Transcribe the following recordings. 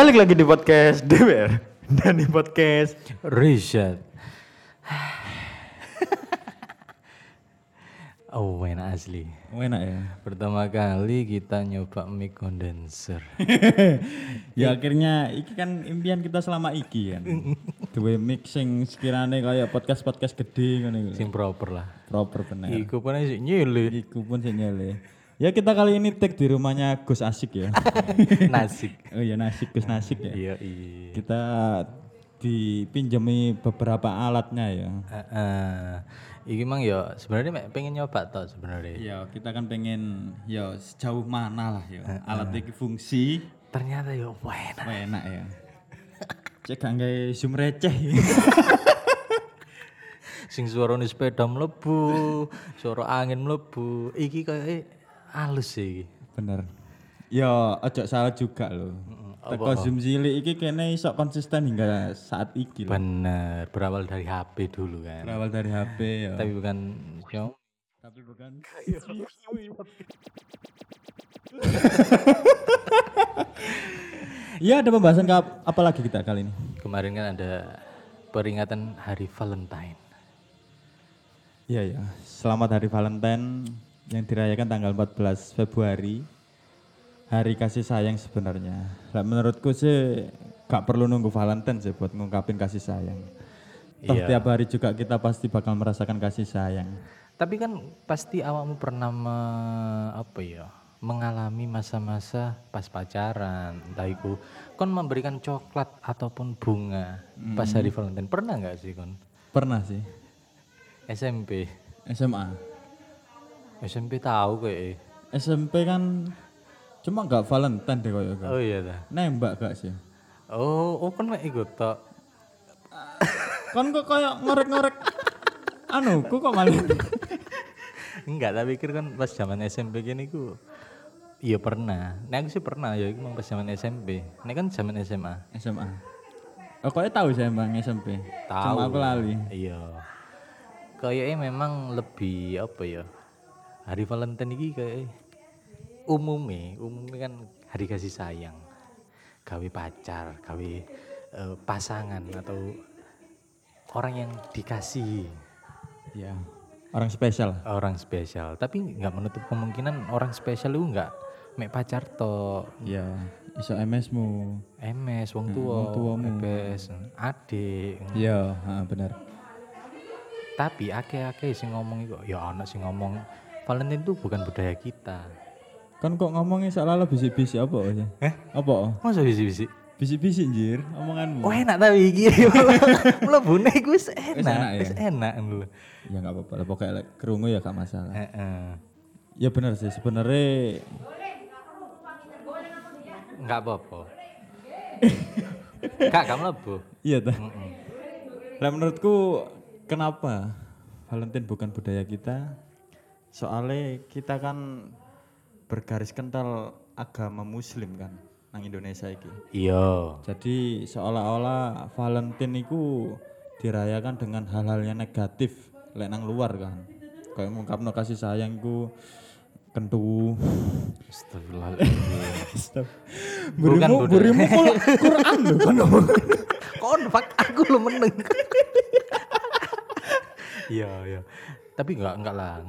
Balik lagi di podcast DWR dan di podcast Richard. oh, enak asli. Enak ya. Pertama kali kita nyoba mic condenser. ya akhirnya iki kan impian kita selama iki kan. Duwe mixing sekiranya kayak podcast-podcast gede ngono iku. Sing proper lah. Proper bener. Iku pun sih nyile. Iku pun sih nyele. Ya kita kali ini take di rumahnya Gus Asik ya. Nasik. oh iya Nasik Gus Nasik ya. Iya, iya. Kita dipinjami beberapa alatnya ya. Heeh. Iki mang ya sebenarnya mek pengen nyoba toh sebenarnya. Ya kita kan pengen ya sejauh mana lah ya alat iki fungsi Ternyata ya enak. Wah, enak ya. Cek gak nggae zoom receh. Sing suarane sepeda mlebu, suara angin mlebu. Iki kayak halus sih. Bener. Ya ojo salah juga loh. Teko zoom cilik iki kene iso konsisten hingga saat iki loh. Bener, berawal dari HP dulu kan. Berawal dari HP ya. Tapi bukan Xiaomi. Tapi bukan. Ya ada pembahasan ke apa lagi kita kali ini? Kemarin kan ada peringatan Hari Valentine. Iya ya. Selamat Hari Valentine yang dirayakan tanggal 14 Februari. Hari kasih sayang sebenarnya. Nah, menurutku sih gak perlu nunggu Valentine sih buat ngungkapin kasih sayang. Toh Iya. tiap hari juga kita pasti bakal merasakan kasih sayang. Tapi kan pasti awakmu pernah me- apa ya? mengalami masa-masa pas pacaran, entah itu kon memberikan coklat ataupun bunga pas hari Valentine. Pernah nggak sih kon? Pernah sih. SMP. SMA. SMP tahu kayak. SMP kan cuma gak Valentine deh koyo Oh iya dah. Nembak gak sih? Oh, oh kon mek ikut tok. Kan kok kayak ngorek-ngorek anu, ku kok malah Enggak, tapi pikir kan pas zaman SMP gini ku Iya pernah. Nah aku sih pernah ya, itu emang pas zaman SMP. Ini kan zaman SMA. SMA. Oh, kok tahu saya Bang SMP? Tahu. Cuma aku lali. Iya. Kayaknya memang lebih apa ya? Hari Valentine ini kayak umumnya, umumnya kan hari kasih sayang. Gawe pacar, gawe eh, pasangan atau orang yang dikasih Ya. Orang spesial. orang spesial. Tapi nggak menutup kemungkinan orang spesial itu nggak mek pacar to Ya, iso MS-mu. MS, wong tua, wong tuamu. EBS, adik. Heeh benar. Tapi ake-ake sing ngomong itu, ya anak sing ngomong Valentine itu bukan budaya kita. Kan kok ngomongnya seolah-olah bisik-bisik apa aja? Eh? Apa? Masa bisi-bisi? Bisik-bisik anjir omonganmu. Oh enak tapi iki. Mlebune iku wis enak enak, ya? wis enak lho. Ya enggak apa-apa lah, pokoknya like, kerungu ya gak masalah. Heeh. Ya benar sih, sebenarnya Enggak apa-apa. Kak, kamu mlebu. iya dah. Lah menurutku kenapa Valentine bukan budaya kita? Soalnya kita kan bergaris kental agama muslim kan nang Indonesia iki. Iya. Jadi seolah-olah Valentine itu dirayakan dengan hal-hal yang negatif lek nang luar kan. Kayak ngungkapno kasih sayangku kentu. Astagfirullahaladzim. Burimu, burimu kok Quran lho kan ngomong. Kon fak aku lo meneng. Iya, iya. Tapi enggak enggak lah.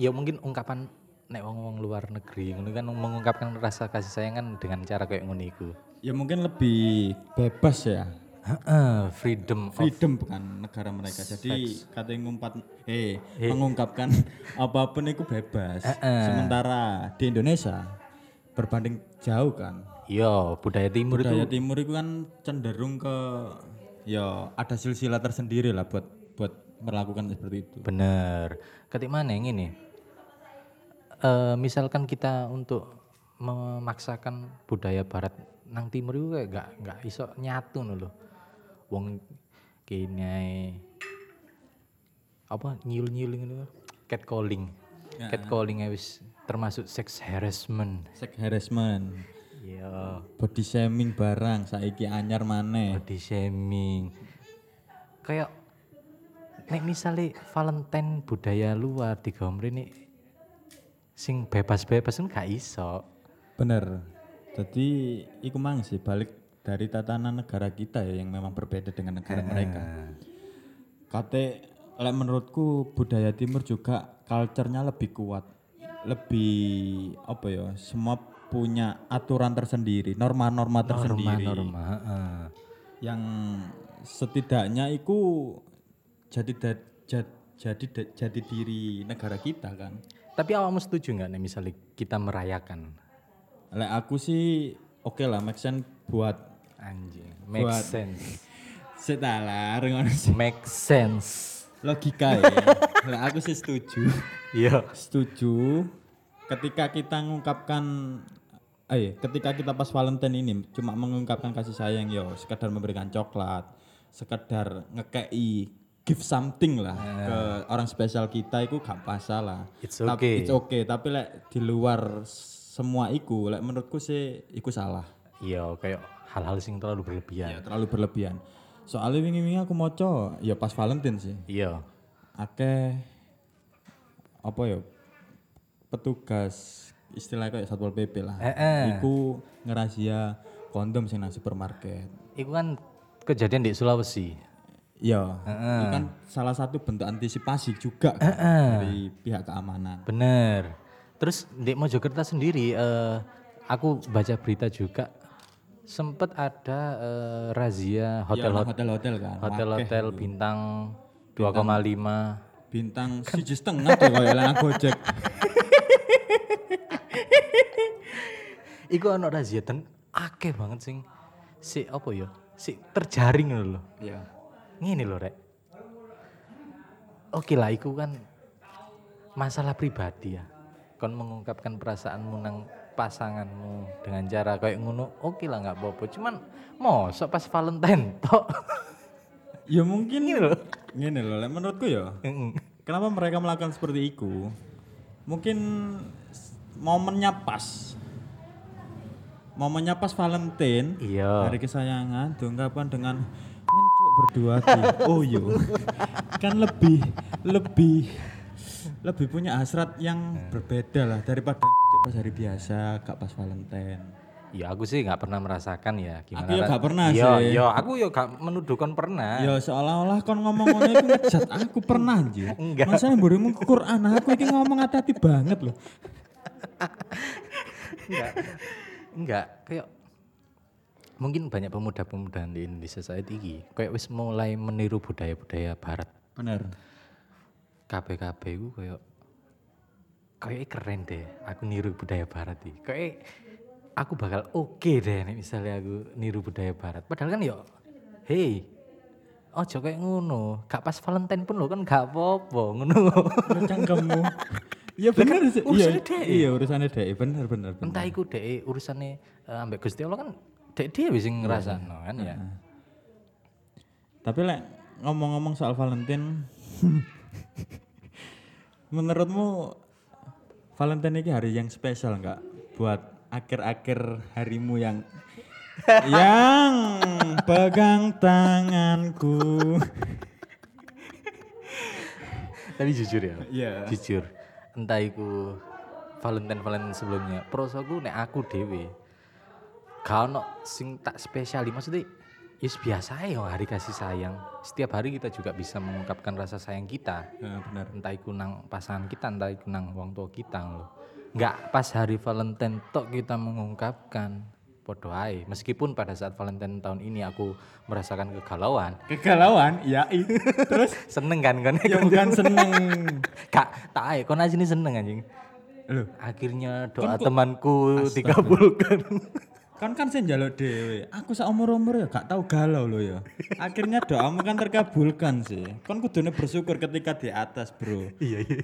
Ya mungkin ungkapan nek wong-wong luar negeri ngono kan mengungkapkan rasa kasih sayang kan dengan cara kayak ngono iku. Ya mungkin lebih bebas ya. Heeh, freedom Freedom bukan negara mereka. Jadi katanya ngumpat eh mengungkapkan apa pun itu bebas. Sementara di Indonesia berbanding jauh kan. Iya, budaya timur budaya itu timur itu kan cenderung ke ya ada silsilah tersendiri lah buat buat melakukan seperti itu. bener. Ketik mana yang ini? Eh misalkan kita untuk memaksakan budaya barat nang timur itu kayak gak gak iso nyatu lho. Wong kene ae apa nyul-nyul ngono catcalling. Catcalling ae wis termasuk sex harassment. Sex harassment, Iya, body shaming barang saiki anyar maneh. body shaming. Kayak nek misalnya Valentine budaya luar di ini sing bebas-bebas kan gak iso. Bener. Jadi iku mang sih balik dari tatanan negara kita ya yang memang berbeda dengan negara mereka. Kate lek menurutku budaya timur juga culture-nya lebih kuat. Lebih apa ya? Semua punya aturan tersendiri, norma-norma tersendiri. Norma, heeh. Yang setidaknya itu jadi da- jadi da- jadi diri negara kita kan. Tapi awakmu setuju nggak nih misalnya kita merayakan Lek aku sih oke lah make sense buat anjing make Buat- sense setala ngono sih. make sense logika ya. Lek aku sih setuju. iya Setuju. Ketika kita mengungkapkan eh ketika kita pas Valentine ini cuma mengungkapkan kasih sayang yo, sekedar memberikan coklat, sekedar ngekei give something lah ke orang spesial kita itu gak masalah. It's Tapi- okay. It's okay, tapi lek di luar semua iku lek menurutku sih iku salah. iya kayak hal-hal sing terlalu berlebihan terlalu berlebihan. Soalnya wingi-wingi aku moco ya pas Valentine sih. iya akeh apa ya petugas istilahnya kayak satpol pp lah Heeh. iku ngerahasia kondom sing nang supermarket itu kan kejadian di Sulawesi iya. Itu kan salah satu bentuk antisipasi juga kan, dari pihak keamanan. Bener. Terus di Mojokerto sendiri eh, aku baca berita juga sempet ada eh, razia Iya, hotel nang hotel-hotel kan. hotel-hotel bintang 2,5 bintang siji setengah tuh kayak lanang gojek Iku ono razia dan akeh banget sing si apa ya? Si terjaring lho. iya Ngene lho rek. Oke lah iku kan masalah pribadi ya. Kon mengungkapkan perasaanmu nang pasanganmu dengan cara kayak ngono, oke lah nggak apa-apa. Cuman mosok pas Valentine tok. ya mungkin Ini loh. Gini loh, menurutku ya. Kenapa mereka melakukan seperti itu? Mungkin momennya pas. Momennya pas Valentine, Iya. hari kesayangan, diungkapkan dengan berdua di oh yo. kan lebih lebih lebih punya hasrat yang berbeda lah daripada pas hari biasa, gak pas Valentine. Ya aku sih nggak pernah merasakan ya gimana. Aku ya nggak pernah Iya, sih. iya, aku ya gak menuduh kon pernah. Ya seolah-olah kon ngomong ngono iku ngejat aku pernah anjir. Enggak. Masa mburimu ke Quran aku iki ngomong hati-hati banget loh. enggak enggak kayak mungkin banyak pemuda-pemuda di Indonesia saat ini kayak wis mulai meniru budaya-budaya barat Bener. KPKP itu kayak kayak keren deh aku niru budaya barat nih kayak aku bakal oke deh nih misalnya aku niru budaya barat padahal kan yo hey oh kayak ngono gak pas Valentine pun lo kan gak apa-apa ngono Cangkemmu. Iya bener sih. Iya, urusannya dek. iya urusannya dek. Bener bener. bener. entah iku dek urusannya uh, ambek Gusti Allah kan dek dia bisa ngerasa kan ya Tapi lek ngomong-ngomong soal Valentine menurutmu Valentine ini hari yang spesial nggak buat akhir-akhir harimu yang yang pegang tanganku. tapi jujur ya Iya. jujur entah iku Valentine Valentine sebelumnya prosoku nek aku dewe gak ono sing tak spesiali maksudnya Yes biasa ya hari kasih sayang. Setiap hari kita juga bisa mengungkapkan rasa sayang kita. Ya, benar. Entah itu nang pasangan kita, entah itu nang wong tua kita loh. Enggak pas hari Valentine tok kita mengungkapkan podo ae. Meskipun pada saat Valentine tahun ini aku merasakan kegalauan, Kegalauan, ya. Terus seneng kan kan? ya bukan seneng. Kak, tak ae, kon aja seneng anjing. Loh, Akhirnya doa temanku dikabulkan. Kan kan saya njaluk dewe. Aku sak umur-umur ya gak tahu galau lo ya. Akhirnya doamu kan terkabulkan sih. Kan kudune bersyukur ketika di atas, Bro. iya iya.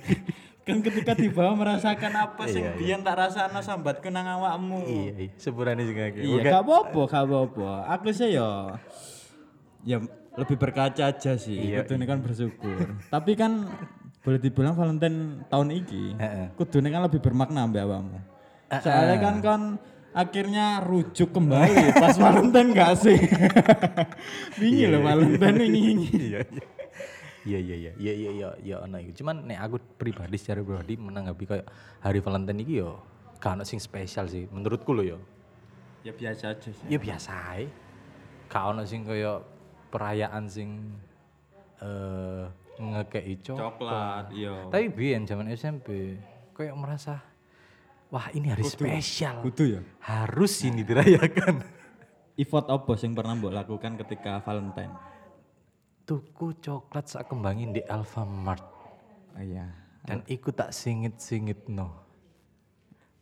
kan ketika di bawah merasakan apa sing biyen tak rasakno sambatku nang awakmu. Iya, iya. sepurane sing akeh. Iya, gak apa-apa, gak apa-apa. Aku sih ya ya lebih berkaca aja sih. Iya, Kudune kan bersyukur. Tapi kan boleh dibilang Valentine tahun ini kudune kan lebih bermakna mbak awakmu. Soalnya kan kan akhirnya rujuk kembali pas Valentine gak sih? Bingi loh iya, iya. Valentine ini. Iya iya. Iya iya iya iya iya iya iya iku. Cuman nek aku pribadi secara pribadi menanggapi kayak hari Valentine ini yo gak ono sing spesial sih menurutku lo yo. Ya biasa aja sih. Ya biasa ae. Gak ono sing kayak perayaan sing eh uh, ngekei coklat. Coklat, iya. Tapi biyen zaman SMP kayak merasa wah ini hari spesial. Kudu ya. Harus ini dirayakan. Effort apa sing pernah mbok lakukan ketika Valentine? Tuku coklat sak kembangin di Alfamart Oh iya. dan ikut tak singit-singit no.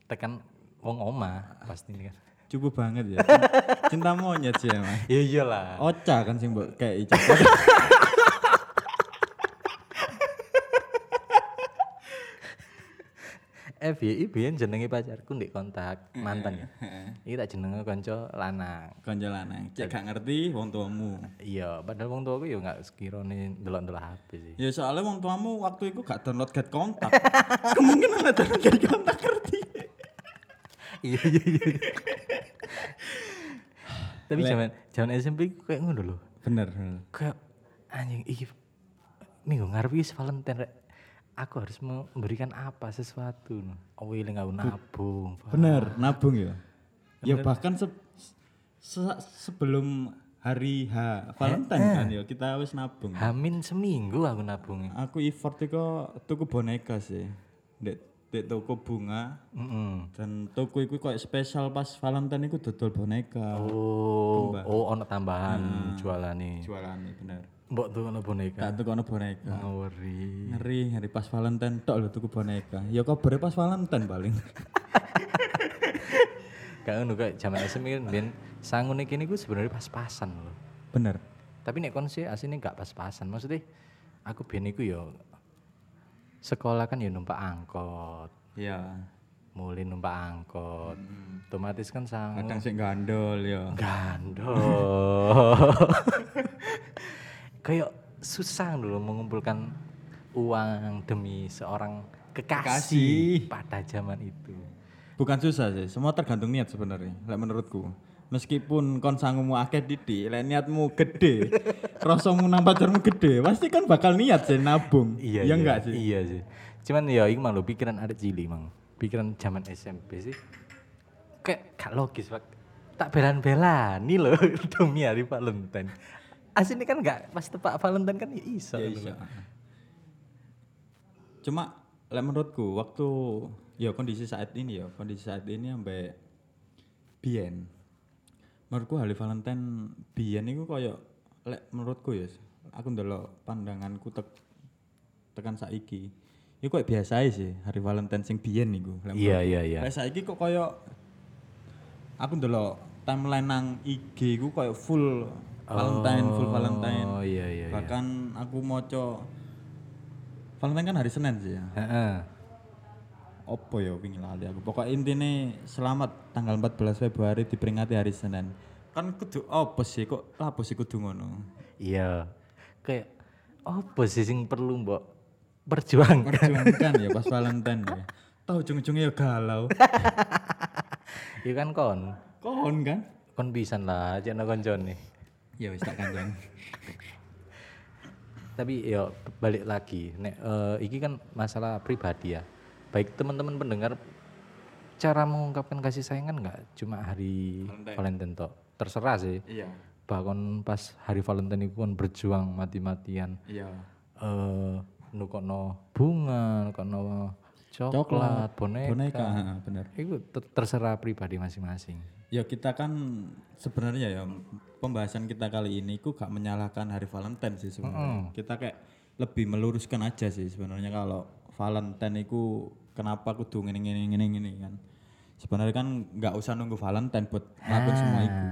Tekan wong oma pasti ini kan. Cukup banget ya. Cinta monyet sih emang. Ya iyalah. Oca kan sing mbok kayak coklat. FYI biyen jenenge pacarku ndek kontak mantan ya. Iki tak jenenge kanca lanang. Konco lanang. Cek gak ngerti wong tuamu. Iya, padahal wong tuaku ya enggak sekirone ndelok-ndelok HP sih. Ya soalnya wong tuamu waktu itu gak download get kontak. Kemungkinan ada download get kontak ngerti. Iya iya iya. Tapi zaman zaman SMP kayak ngono lho. Bener. bener. Kayak anjing iki minggu ngarep iki Valentine rek. Aku harus memberikan apa sesuatu. Oh, ini nggak nabung. Bener, nabung ya. Ya bahkan se- se- sebelum hari H Valentine kan ya kita wis nabung. Hamin seminggu aku nabungnya. Aku effort iku tuku boneka sih. Dek dek toko bunga Mm dan toko iku kayak spesial pas Valentine iku dodol boneka. Oh, oh ono tambahan jualan nih. Jualan bener. Mbok tuh ono boneka. Tak tuku ono boneka. Ngawuri. Ngeri, ngeri pas Valentine tok lho tuku boneka. Ya kabare pas Valentine paling. Gak ngono kayak zaman SMP kan ben sangune kene ku sebenarnya pas-pasan loh. Bener. Tapi nek kon sih asine gak pas-pasan. Maksudnya aku ben iku yo sekolah kan ya numpak angkot. Iya. Mulai numpak angkot. Otomatis kan sangu Kadang sing gandol ya. gandol. Kayak susah dulu mengumpulkan uang demi seorang kekasih, Kekasih. pada zaman itu. Bukan susah sih, semua tergantung niat sebenarnya. Lek menurutku. Meskipun kon sangumu akeh didik, lek niatmu gede, rasamu nang pacarmu gede, pasti kan bakal niat sih nabung. Iya, ya enggak sih? Iya sih. Cuman ya mang lho pikiran ada cili mang. Pikiran zaman SMP sih. Kayak gak logis, Pak. Tak belan-belan nih loh demi hari Valentine. Aslinya kan gak pas tepak Valentine kan ya iso. Iya, gitu iya. loh. Cuma lek menurutku waktu ya kondisi saat ini ya, kondisi saat ini sampai biyen. Menurutku hari Valentine biyen iku koyo lek menurutku ya, aku ndelok pandanganku tek tekan saiki. Iku kayak biasa ae sih hari Valentine sing biyen niku. Iya, iya, iya. Lek saiki kok koyo aku ndelok timeline nang IG ku koyo full Valentine, full Valentine. Oh iya iya. iya. Bahkan aku moco Valentine kan hari Senin sih ya. Heeh. Opo ya wingi lali aku. Pokok intine selamat tanggal 14 Februari diperingati hari Senin. Kan kudu opo sih kok apa sih kudu ngono? Iya. Kayak apa sih sing perlu mbok perjuangkan? Perjuangkan ya pas Valentine ya. Tahu ujung-ujungnya ya galau. Iya kan kon. Kon kan? Kon pisan lah aja koncone. Ya wis tak kandang. Tapi ya balik lagi, nek eh, iki kan masalah pribadi ya. Baik teman-teman pendengar cara mengungkapkan kasih sayang kan nggak cuma hari Valentine tok. Terserah sih. Iya. Bahkan pas hari Valentine itu kan berjuang mati-matian. Iya. Eh nukono bunga, nukono coklat, boneka. Boneka, ha, bener. Itu ter- terserah pribadi masing-masing. Ya kita kan sebenarnya ya pembahasan kita kali ini ku gak menyalahkan hari Valentine sih sebenarnya. Kita kayak lebih meluruskan aja sih sebenarnya kalau Valentine itu kenapa kudu ngene ngene ngene ngene kan. Sebenarnya kan nggak usah nunggu Valentine buat ngelakuin semua itu.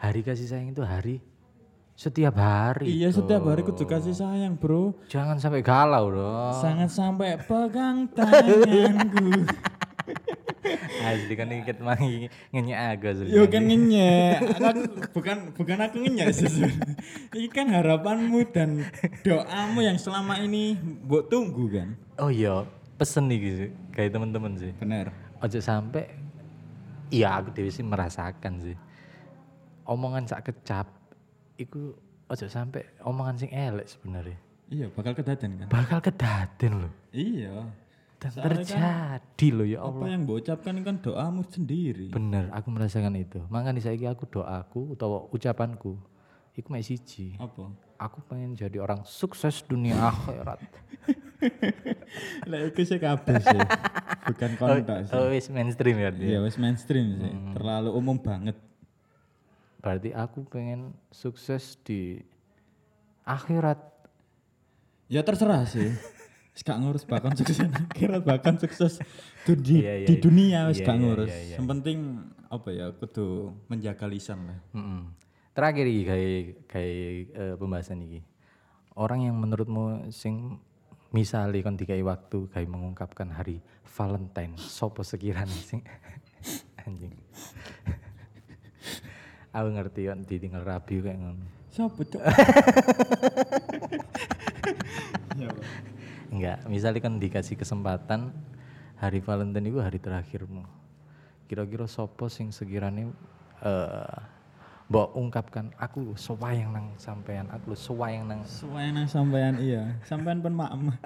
Hari kasih sayang itu hari setiap hari. Iya setiap hari kudu kasih sayang bro. Jangan sampai galau dong. Sangat sampai pegang tanganku. Asli kan ikat mangi ngenyek agak asli. Yo kan ngenyek. Aku bukan bukan aku ngenyek sih. Ini kan harapanmu dan doamu yang selama ini mbok tunggu kan. Oh iya, pesen nih gitu kayak temen-temen sih. Bener. Ojo sampai iya aku dewi sih merasakan sih. Omongan sak kecap iku ojo sampai omongan sing elek sebenarnya. Iya bakal kedaden kan. Bakal kedaden loh. Iya. Dan terjadi loh ya Allah. Apa yang mbok ucapkan kan doamu sendiri. Bener, aku merasakan itu. Makanya saiki aku doaku atau ucapanku iku mek siji. Apa? Aku pengen jadi orang sukses dunia akhirat. Lah iku sih kabeh sih. Bukan kontak sih. Oh, wis mainstream ya dia. Iya, wis mainstream sih. Terlalu umum banget. Berarti aku pengen sukses di akhirat. Ya terserah sih. Gak ngurus bahkan sukses akhirat bahkan sukses tuh di, Iya, iya, di iya. dunia wis Iya, gak iya, ngurus. iya, iya. Yang penting apa ya kudu menjaga lisan lah. Mm-mm. Terakhir iki kayak kayak eh, pembahasan iki. Orang yang menurutmu sing misalnya kon dikai waktu kayak mengungkapkan hari Valentine, sopo sekiranya sing anjing. Aku ngerti kan ditinggal rabi kayak ngono. Siapa cok? Enggak, misalnya kan dikasih kesempatan hari Valentine itu hari terakhirmu. Kira-kira sopo sing sekiranya eh mbok ungkapkan aku sewayang nang sampean, aku sewayang nang Semuanya nang sampean iya. Sampean pun maem.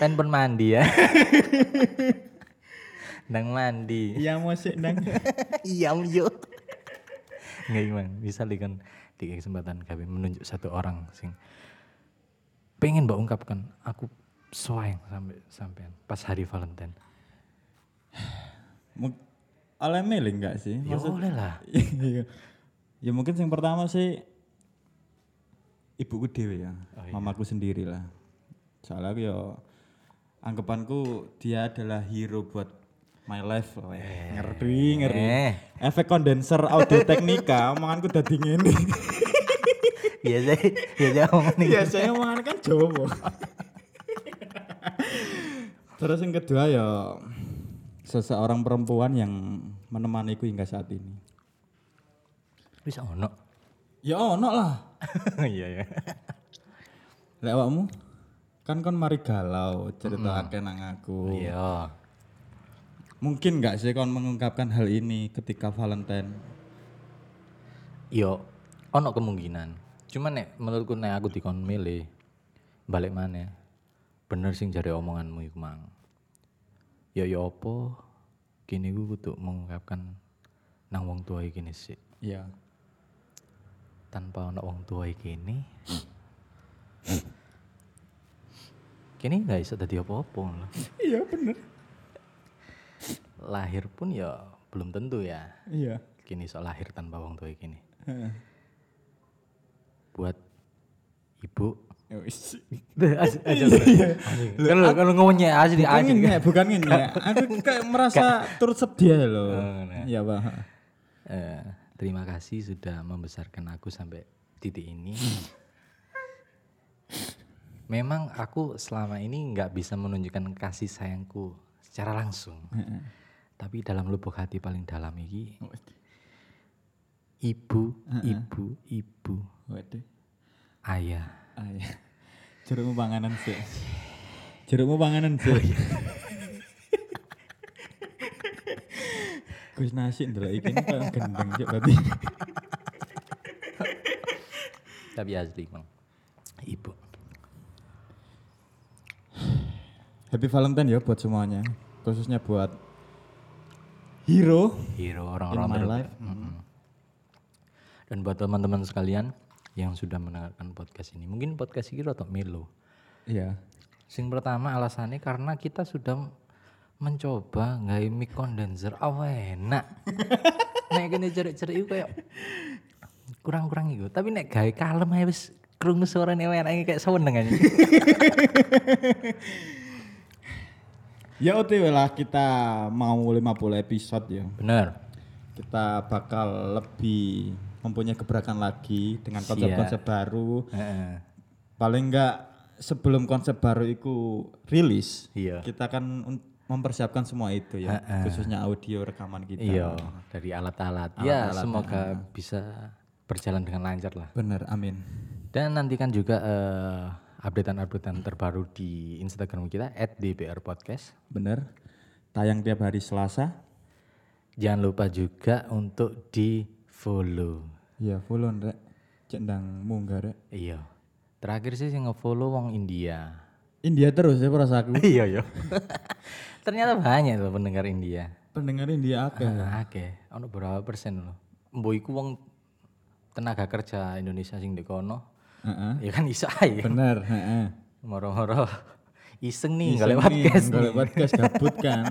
pen pun mandi ya. nang mandi. Iya musik nang. Iya yo. Enggak gimana, misalnya kan dikasih kesempatan kami menunjuk satu orang sing pengen mbak ungkapkan aku sewayang sampai sampean pas hari Valentine. Oleh milih enggak sih? Ya boleh lah. Iya. ya mungkin yang pertama sih ibuku dewe ya, Oh, iya. mamaku sendiri lah. Soalnya aku ya anggapanku dia adalah hero buat my life. Weh, ngeri ngeri. Eh. Efek kondenser audio teknika, omonganku dadi ngene. Biasa biasa ngomong nih. Biasanya omongan kan Jawa. Terus yang kedua ya seseorang perempuan yang menemaniku hingga saat ini. Bisa ono. Ya ono lah. Iya ya. Lek awakmu kan kon mari galau cerita nang aku. Iya. Mungkin nggak sih kon mengungkapkan hal ini ketika Valentine? Yo ono kemungkinan. Cuman nek menurutku nek aku dikon milih balik mana? Bener sing jare omonganmu iku mang. Ya ya apa kini gue kudu mengungkapkan nang wong tua iki sih. Iya. Tanpa ono wong tua iki kene. Kini nggak bisa tadi apa-apa loh. Iya bener. Lahir pun ya belum tentu ya. Iya. Kini soal lahir tanpa wong tua kini. Heeh. Buat ibu. Ya wis. aja kalau kalau ngomongnya Bukan asli ngene, bukan ngene. Aku kayak merasa turut sedia loh. Iya, Pak. Eh, terima kasih sudah membesarkan aku sampai titik ini. Memang aku selama ini nggak bisa menunjukkan kasih sayangku secara langsung. Tapi dalam lubuk hati paling dalam ini ibu ibu ibu. Ayah Ah, iya. Jerukmu panganan sih. Jerukmu panganan sih. Gus nasi ndelok iki kayak gendeng cok berarti. tapi asli bang ibu Happy Valentine ya buat semuanya. Khususnya buat hero hero in orang-orang my life. Mm-mm. Dan buat teman-teman sekalian yang sudah mendengarkan podcast ini, mungkin podcast ini rotok melo. Iya. Sing pertama alasannya karena kita sudah mencoba nggak mic condenser apa enak. nek kene cerik-cerik itu kayak kurang-kurang itu. Tapi nek gawe kalem ae wis krungu suarane enak kayak seneng aja. Ya OTW lah kita mau 50 episode ya. Bener. Kita bakal lebih mempunyai gebrakan lagi dengan konsep-konsep baru. Paling enggak sebelum konsep baru itu rilis, Iya. kita akan mempersiapkan semua itu ya, khususnya audio rekaman kita. Iya, dari alat-alat. Ya, Alat-alat, semoga bisa berjalan dengan lancar lah. Bener, amin. Dan nantikan juga eh, updatean-updatean terbaru di Instagram kita @dbr podcast. Bener. Tayang tiap hari Selasa. Jangan lupa juga untuk di follow. Iya, follow rek. Cek ndang munggah rek. Iya. Terakhir sih yang nge-follow wong India. India terus ya perasaku. iya iya. Ternyata banyak loh pendengar India. Pendengar India akeh. Ah, Oke, ono berapa persen loh? Mbok iku wong tenaga kerja Indonesia sing di kono. Heeh. Ya kan iso ae. Bener, heeh. Moro-moro iseng nih nggak lewat podcast nggak lewat podcast gabut kan.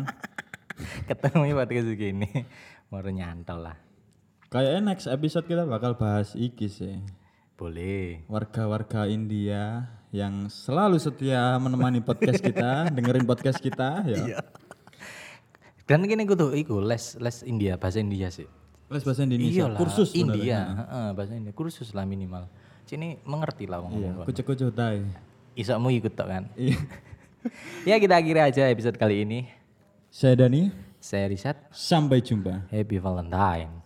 Ketemu podcast gini. Moro nyantol lah. Kayaknya next episode kita bakal bahas iki sih. Boleh. Warga-warga India yang selalu setia menemani podcast kita, dengerin podcast kita ya. Dan gini gue tuh iku les les India bahasa India sih. Les bahasa Indonesia, Iyalah, kursus India, heeh, bahasa India, kursus lah minimal. Sini mengerti lah wong Iya, ngomong. kucuk-kucuk tai. Isakmu ikut tok kan. Iya. ya kita akhiri aja episode kali ini. Saya Dani, Saya Risat. sampai jumpa. Happy Valentine.